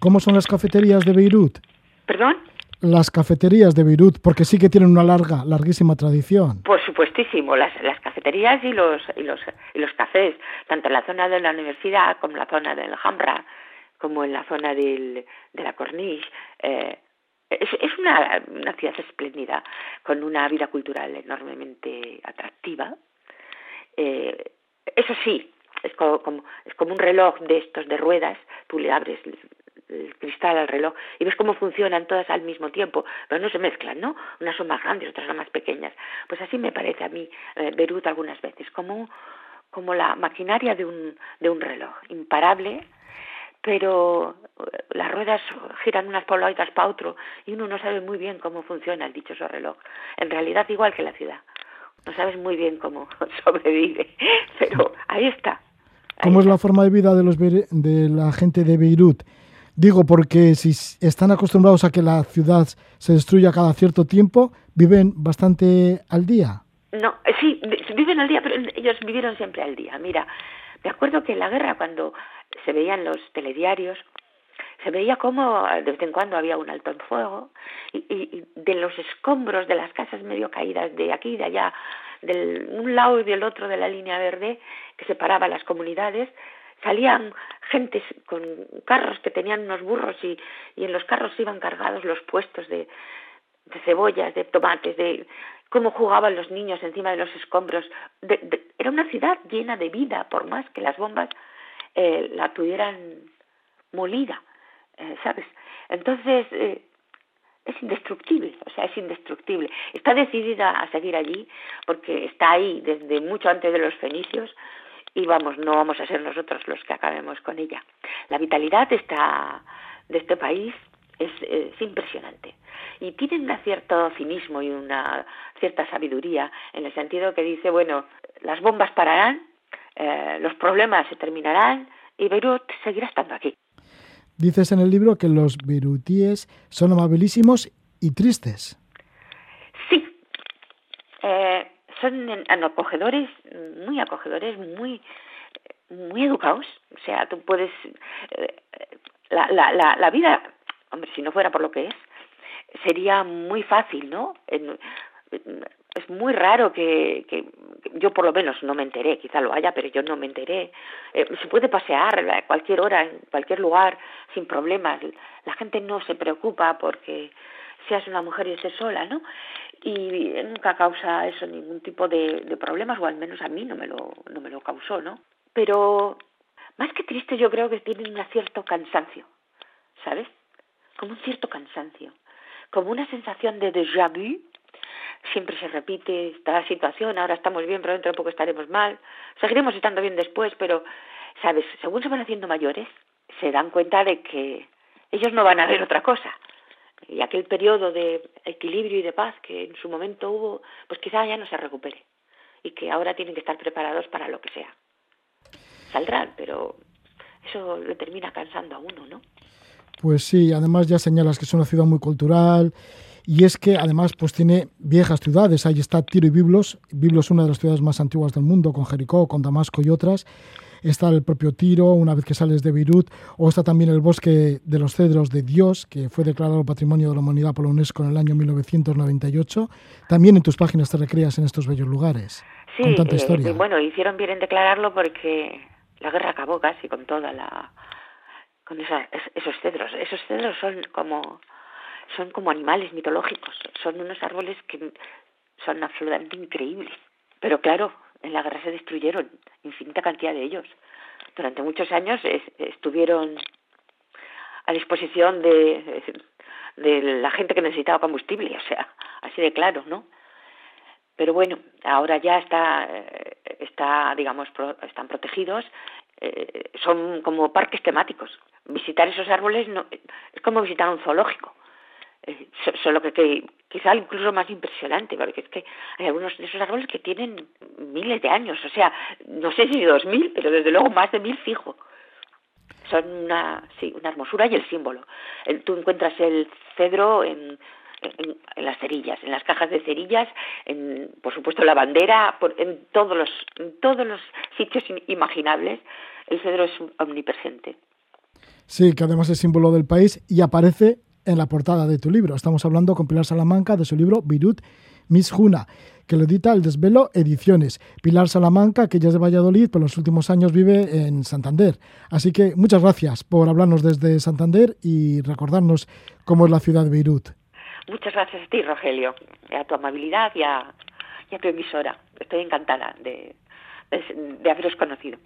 ¿Cómo son las cafeterías de Beirut? ¿Perdón? Las cafeterías de Beirut, porque sí que tienen una larga, larguísima tradición. Por supuestísimo, las, las cafeterías y los, y, los, y los cafés, tanto en la zona de la universidad como en la zona del Hamra, como en la zona del, de la Corniche. Eh, es, es una, una ciudad espléndida, con una vida cultural enormemente atractiva. Eh, eso sí, es como, como, es como un reloj de estos de ruedas, tú le abres el, cristal al reloj y ves cómo funcionan todas al mismo tiempo, pero no se mezclan, ¿no? Unas son más grandes, otras son más pequeñas. Pues así me parece a mí eh, Beirut algunas veces, como, como la maquinaria de un, de un reloj, imparable, pero eh, las ruedas giran unas para otras para otro y uno no sabe muy bien cómo funciona el dichoso reloj. En realidad igual que la ciudad. No sabes muy bien cómo (laughs) sobrevive, pero ahí está. Ahí ¿Cómo es la forma de vida de, los, de la gente de Beirut? Digo, porque si están acostumbrados a que la ciudad se destruya cada cierto tiempo, viven bastante al día. No, eh, sí, viven al día, pero ellos vivieron siempre al día. Mira, me acuerdo que en la guerra, cuando se veían los telediarios, se veía como de vez en cuando había un alto en fuego y, de los escombros de las casas medio caídas de aquí y de allá, de un lado y del otro de la línea verde que separaba las comunidades, salían gentes con carros que tenían unos burros y, y en los carros iban cargados los puestos de, de cebollas, de tomates, de cómo jugaban los niños encima de los escombros. era una ciudad llena de vida, por más que las bombas eh, la tuvieran molida, eh, ¿sabes? Entonces, eh, es indestructible, o sea, es indestructible. Está decidida a seguir allí porque está ahí desde mucho antes de los fenicios y vamos, no vamos a ser nosotros los que acabemos con ella. La vitalidad está, de este país es, es impresionante y tienen un cierto cinismo y una cierta sabiduría en el sentido que dice, bueno, las bombas pararán, eh, los problemas se terminarán y Beirut seguirá estando aquí. Dices en el libro que los beirutíes son amabilísimos y tristes. Sí, eh, son acogedores, muy acogedores, muy, muy educados. O sea, tú puedes... Eh, la, la, la, la vida, hombre, si no fuera por lo que es, sería muy fácil, ¿no? es muy raro que, que, yo por lo menos no me enteré, quizá lo haya, pero yo no me enteré. Eh, se puede pasear a cualquier hora, en cualquier lugar, sin problemas. La gente no se preocupa porque seas una mujer y estés sola, ¿no? Y nunca causa eso ningún tipo de, problemas, o al menos a mí no me, lo, no me lo causó, ¿no? Pero más que triste yo creo que tienen un cierto cansancio, ¿sabes? Como un cierto cansancio como una sensación de déjà vu. Siempre se repite esta situación, ahora estamos bien, pero dentro de poco estaremos mal. Seguiremos estando bien después, pero, ¿sabes? Según se van haciendo mayores, se dan cuenta de que ellos no van a ver otra cosa. Y aquel periodo de equilibrio y de paz que en su momento hubo, pues quizá ya no se recupere. Y que ahora tienen que estar preparados para lo que sea. Saldrán, pero eso le termina cansando a uno, ¿no? Pues sí, además ya señalas que es una ciudad muy cultural y es que además pues tiene viejas ciudades. Ahí está Tiro y Biblos. Biblos es una de las ciudades más antiguas del mundo, con Jericó, con Damasco y otras. Está el propio Tiro, una vez que sales de Beirut, o está también el bosque de los cedros de Dios, que fue declarado Patrimonio de la Humanidad por la UNESCO en el año 1998. También en tus páginas te recreas en estos bellos lugares. Sí, con tanta historia. Eh, bueno, hicieron bien en declararlo porque la guerra acabó casi con toda la con esos cedros. Esos cedros son como son como animales mitológicos, son unos árboles que son absolutamente increíbles. Pero claro, en la guerra se destruyeron infinita cantidad de ellos. Durante muchos años estuvieron a disposición de, de la gente que necesitaba combustible, o sea, así de claro, ¿no? Pero bueno, ahora ya está, eh, está digamos, están protegidos, eh, son como parques temáticos visitar esos árboles no, es como visitar un zoológico. Eh, solo que, que quizá incluso más impresionante, porque es que hay algunos de esos árboles que tienen miles de años, o sea, no sé si dos mil, pero desde luego más de mil fijo. Son una, sí, una hermosura y el símbolo. tú encuentras el cedro en, en, en, las cerillas, en las cajas de cerillas, en, por supuesto la bandera, por, en todos los, en todos los sitios imaginables, el cedro es omnipresente. Sí, que además es símbolo del país y aparece en la portada de tu libro. Estamos hablando con Pilar Salamanca de su libro Virut Miss Juna, que lo edita El Desvelo Ediciones. Pilar Salamanca, que ya es de Valladolid, pero en los últimos años vive en Santander. Así que muchas gracias por hablarnos desde Santander y recordarnos cómo es la ciudad de Beirut. Muchas gracias a ti, Rogelio, a tu amabilidad y a, y a tu emisora. Estoy encantada de, de, de haberos conocido.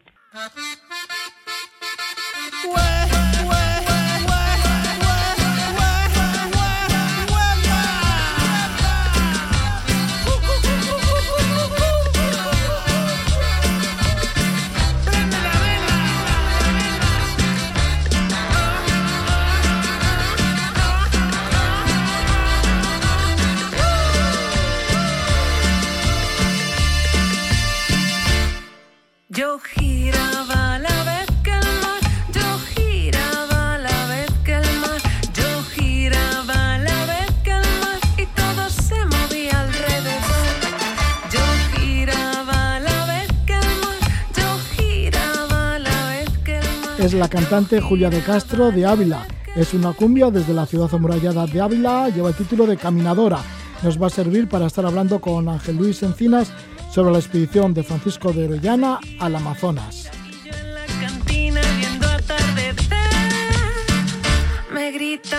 Es la cantante Julia de Castro de Ávila. Es una cumbia desde la ciudad amurallada de Ávila, lleva el título de Caminadora. Nos va a servir para estar hablando con Ángel Luis Encinas sobre la expedición de Francisco de Orellana al Amazonas. Me me españolita,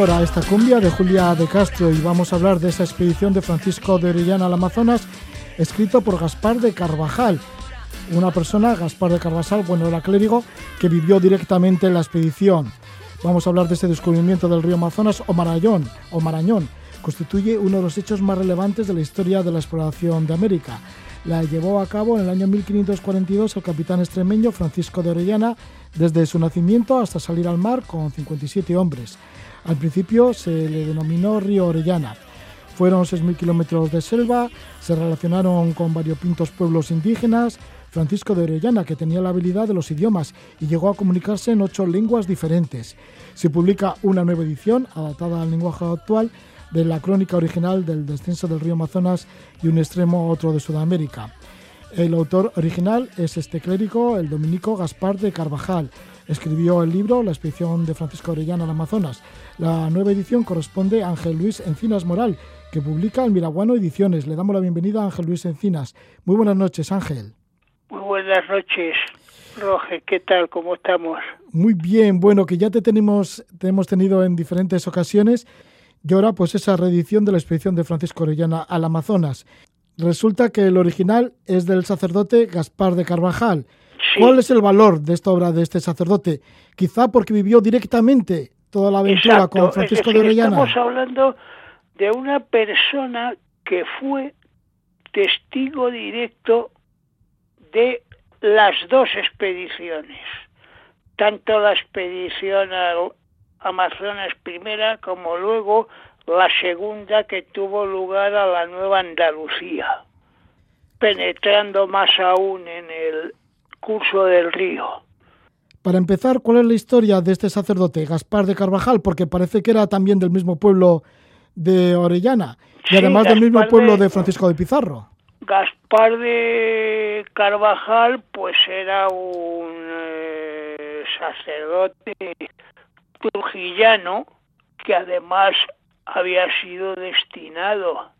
Caminadora, esta cumbia de Julia de Castro y vamos a hablar de esa expedición de Francisco de Orellana al Amazonas, escrito por Gaspar de Carvajal, una persona, Gaspar de Carvajal, bueno, era clérigo, que vivió directamente en la expedición. Vamos a hablar de ese descubrimiento del río Amazonas o Marañón, o Marañón. Constituye uno de los hechos más relevantes de la historia de la exploración de América. La llevó a cabo en el año 1542 el capitán extremeño Francisco de Orellana, desde su nacimiento hasta salir al mar con 57 hombres. Al principio se le denominó Río Orellana. Fueron 6.000 kilómetros de selva, se relacionaron con variopintos pueblos indígenas. Francisco de Orellana, que tenía la habilidad de los idiomas y llegó a comunicarse en ocho lenguas diferentes. Se publica una nueva edición, adaptada al lenguaje actual, de la crónica original del descenso del río Amazonas de un extremo a otro de Sudamérica. El autor original es este clérigo, el dominico Gaspar de Carvajal. Escribió el libro La expedición de Francisco Orellana al Amazonas. La nueva edición corresponde a Ángel Luis Encinas Moral, que publica el Miraguano Ediciones. Le damos la bienvenida a Ángel Luis Encinas. Muy buenas noches, Ángel. Muy buenas noches, Roge. ¿Qué tal? ¿Cómo estamos? Muy bien, bueno, que ya te tenemos, te hemos tenido en diferentes ocasiones. Y ahora, pues esa reedición de la expedición de Francisco Orellana al Amazonas. Resulta que el original es del sacerdote Gaspar de Carvajal. Sí. ¿Cuál es el valor de esta obra de este sacerdote? Quizá porque vivió directamente toda la aventura Exacto, con es Francisco decir, de Orellana. Estamos hablando de una persona que fue testigo directo de las dos expediciones, tanto la expedición al Amazonas primera como luego la segunda que tuvo lugar a la Nueva Andalucía, penetrando más aún en el curso del río. Para empezar, ¿cuál es la historia de este sacerdote, Gaspar de Carvajal? Porque parece que era también del mismo pueblo de Orellana y Sí, además del mismo pueblo de- de Francisco de Pizarro. Gaspar de Carvajal pues era un eh, sacerdote trujillano que además había sido destinado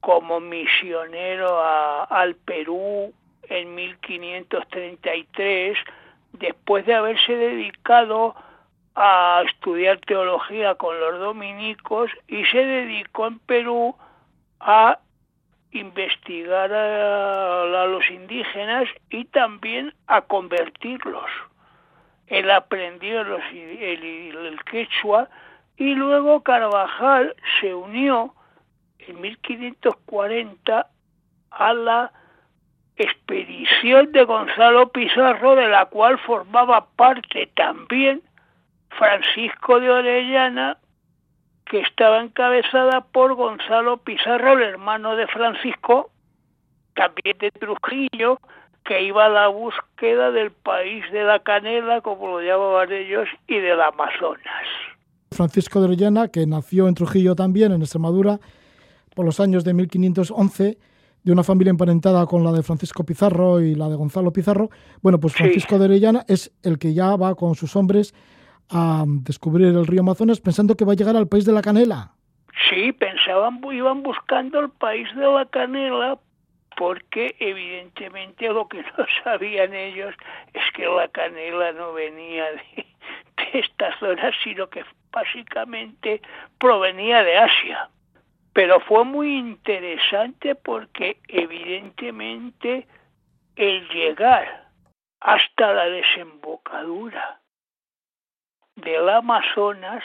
como misionero a- al Perú en 1533 después de haberse dedicado a estudiar teología con los dominicos y se dedicó en Perú a investigar a, los indígenas y también a convertirlos. Él aprendió los el, el quechua y luego Carvajal se unió en 1540 a la expedición de Gonzalo Pizarro, de la cual formaba parte también Francisco de Orellana, que estaba encabezada por Gonzalo Pizarro, el hermano de Francisco, también de Trujillo, que iba a la búsqueda del país de la canela, como lo llamaban ellos, y del Amazonas. Francisco de Orellana, que nació en Trujillo también, en Extremadura, por los años de 1511, de una familia emparentada con la de Francisco Pizarro y la de Gonzalo Pizarro. Bueno, pues Sí. Francisco de Orellana es el que ya va con sus hombres a descubrir el río Amazonas pensando que va a llegar al país de la canela. Sí, pensaban, iban buscando el país de la canela porque evidentemente lo que no (laughs) sabían ellos es que la canela no venía de, de esta zona, sino que básicamente provenía de Asia. Pero fue muy interesante porque evidentemente el llegar hasta la desembocadura del Amazonas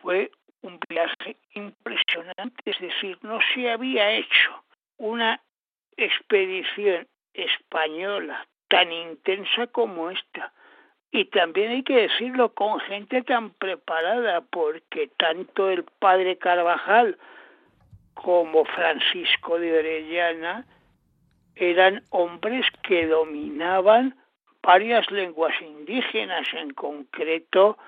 fue un viaje impresionante, es decir, no se había hecho una expedición española tan intensa como esta. Y también hay que decirlo con gente tan preparada, porque tanto el padre Carvajal como Francisco de Orellana eran hombres que dominaban varias lenguas indígenas, en concreto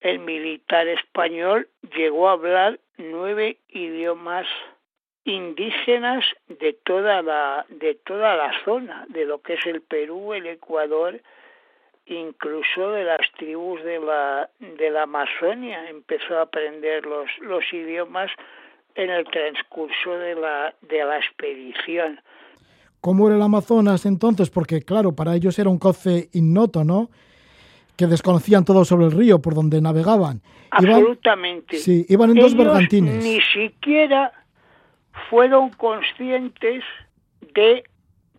el militar español llegó a hablar nueve idiomas indígenas de toda la de toda la zona de lo que es el Perú, el Ecuador, incluso de las tribus de la de la Amazonia. Empezó a aprender los los idiomas en el transcurso de la de la expedición. ¿Cómo era el Amazonas entonces? Porque, claro, para ellos era un cauce ignoto, ¿no? Que desconocían todo sobre el río por donde navegaban. Iban, Absolutamente. sí, iban en dos bergantines. Ni siquiera fueron conscientes de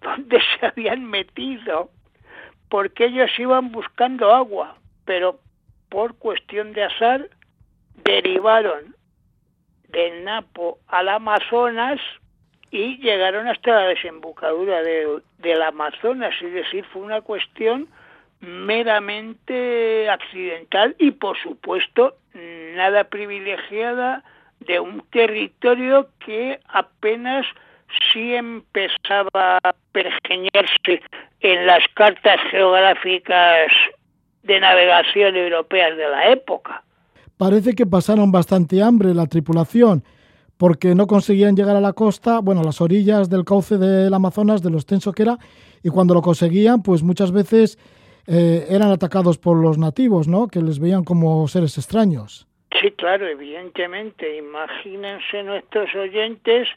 dónde (laughs) se habían metido, porque ellos iban buscando agua, pero por cuestión de azar derivaron del Napo al Amazonas y llegaron hasta la desembocadura del, del Amazonas, es decir, fue una cuestión meramente accidental y por supuesto nada privilegiada de un territorio que apenas sí empezaba a pergeñarse en las cartas geográficas de navegación europeas de la época. Parece que pasaron bastante hambre la tripulación, porque no conseguían llegar a la costa, bueno, a las orillas del cauce del Amazonas, de lo extenso que era, y cuando lo conseguían, pues muchas veces eh, eran atacados por los nativos, ¿no? Que les veían como seres extraños. Sí, claro, evidentemente. Imagínense nuestros oyentes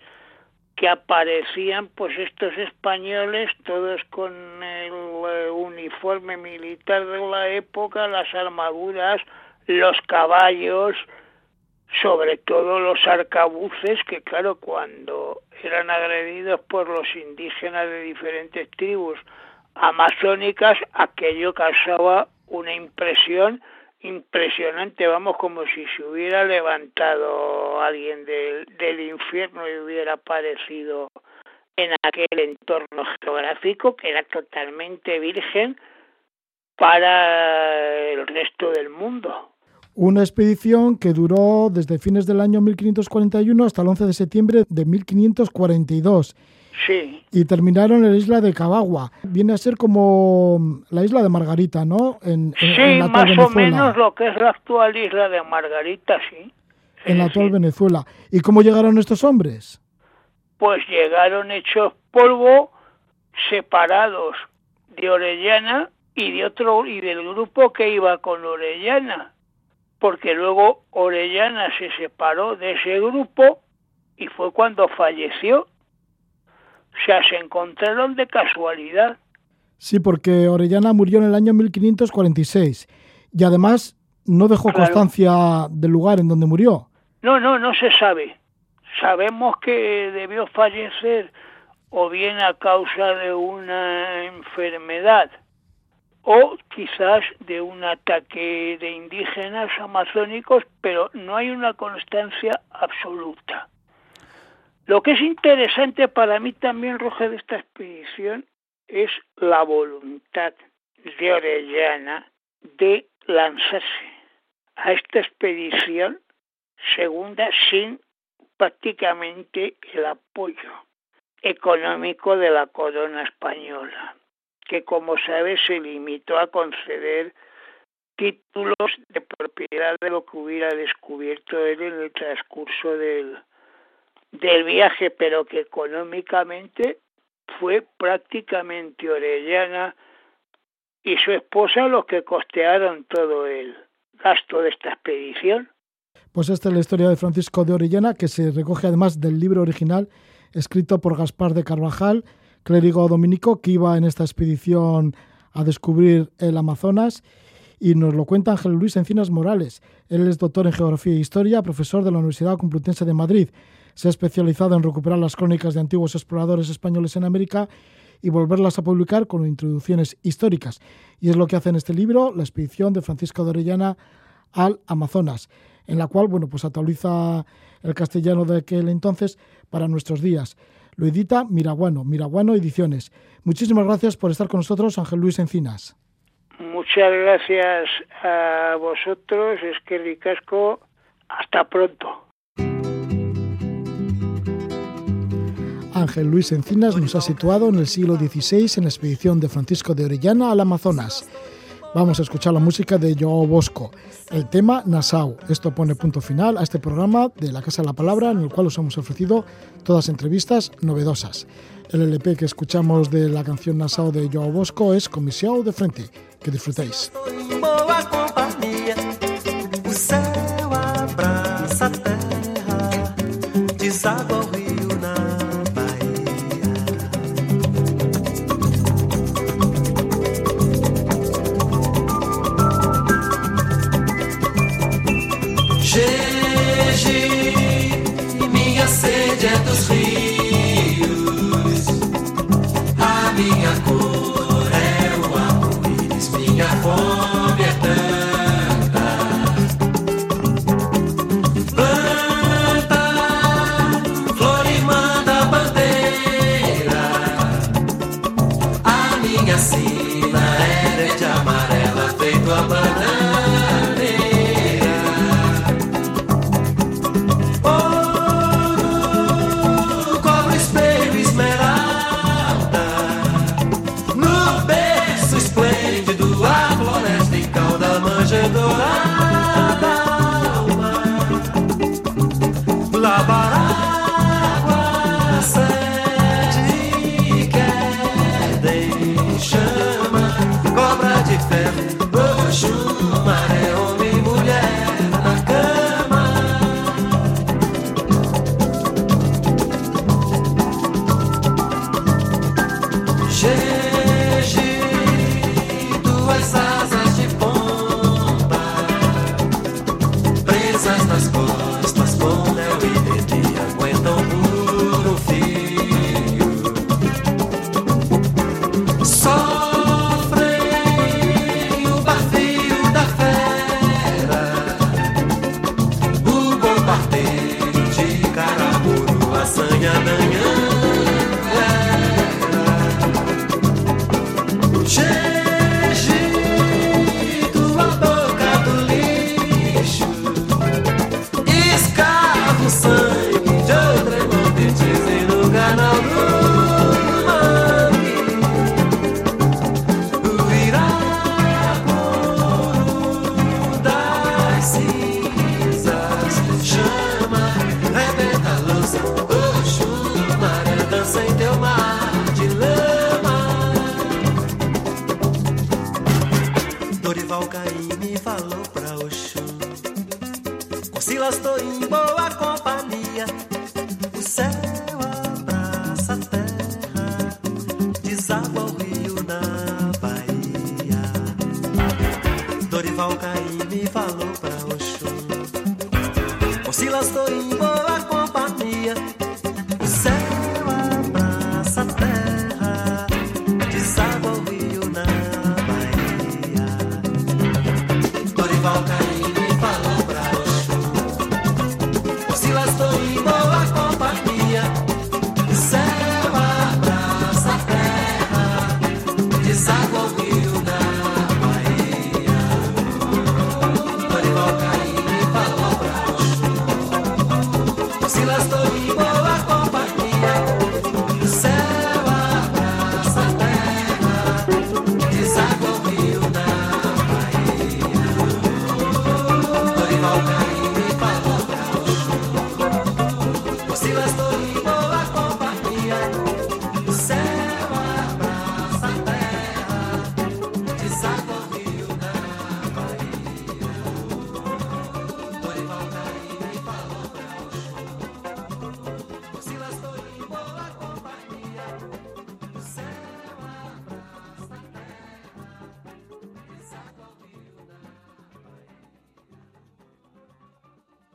que aparecían pues estos españoles todos con el eh, uniforme militar de la época, las armaduras, los caballos, sobre todo los arcabuces que claro cuando eran agredidos por los indígenas de diferentes tribus amazónicas aquello causaba una impresión impresionante, vamos, como si se hubiera levantado alguien del, del infierno y hubiera aparecido en aquel entorno geográfico que era totalmente virgen para el resto del mundo. Una expedición que duró desde fines del año 1541 hasta el 11 de septiembre de 1542 Sí, y terminaron en la isla de Cabagua. Viene a ser como la isla de Margarita, ¿no? En, en- sí, en la actual más o menos lo que es la actual isla de Margarita, sí. En la actual sí. Venezuela. ¿Y cómo llegaron estos hombres? pues llegaron hechos polvo, separados de Orellana y de otro y del grupo que iba con Orellana, porque luego Orellana se separó de ese grupo y fue cuando falleció. O sea, se encontraron de casualidad. Sí, porque Orellana murió en el año 1546 y además no dejó Claro. constancia del lugar en donde murió. No, no, no se sabe. Sabemos que debió fallecer o bien a causa de una enfermedad o quizás de un ataque de indígenas amazónicos, pero no hay una constancia absoluta. Lo que es interesante para mí también, Roger, de esta expedición es la voluntad de Orellana de lanzarse a esta expedición segunda sin prácticamente el apoyo económico de la corona española, que como sabes se limitó a conceder títulos de propiedad de lo que hubiera descubierto él en el transcurso del, del viaje, pero que económicamente fue prácticamente Orellana y su esposa los que costearon todo el gasto de esta expedición. Pues esta es la historia de Francisco de Orellana, que se recoge además del libro original escrito por Gaspar de Carvajal, clérigo dominico que iba en esta expedición a descubrir el Amazonas. Y nos lo cuenta Ángel Luis Encinas Morales. Él es doctor en Geografía e Historia, profesor de la Universidad Complutense de Madrid. Se ha especializado en recuperar las crónicas de antiguos exploradores españoles en América y volverlas a publicar con introducciones históricas. Y es lo que hace en este libro, La expedición de Francisco de Orellana al Amazonas, en la cual bueno, pues actualiza el castellano de aquel entonces para nuestros días. Lo edita Miraguano, Miraguano Ediciones. Muchísimas gracias por estar con nosotros, Ángel Luis Encinas. Muchas gracias a vosotros, es que ricasco. Hasta pronto. Ángel Luis Encinas nos ha situado en el siglo XVI en la expedición de Francisco de Orellana al Amazonas. Vamos a escuchar la música de Joao Bosco, el tema Nassau. Esto pone punto final a este programa de la Casa de la Palabra, en el cual os hemos ofrecido todas entrevistas novedosas. El LP que escuchamos de la canción Nassau de Joao Bosco es Comisión de Frente. Que disfrutéis. Baba. chega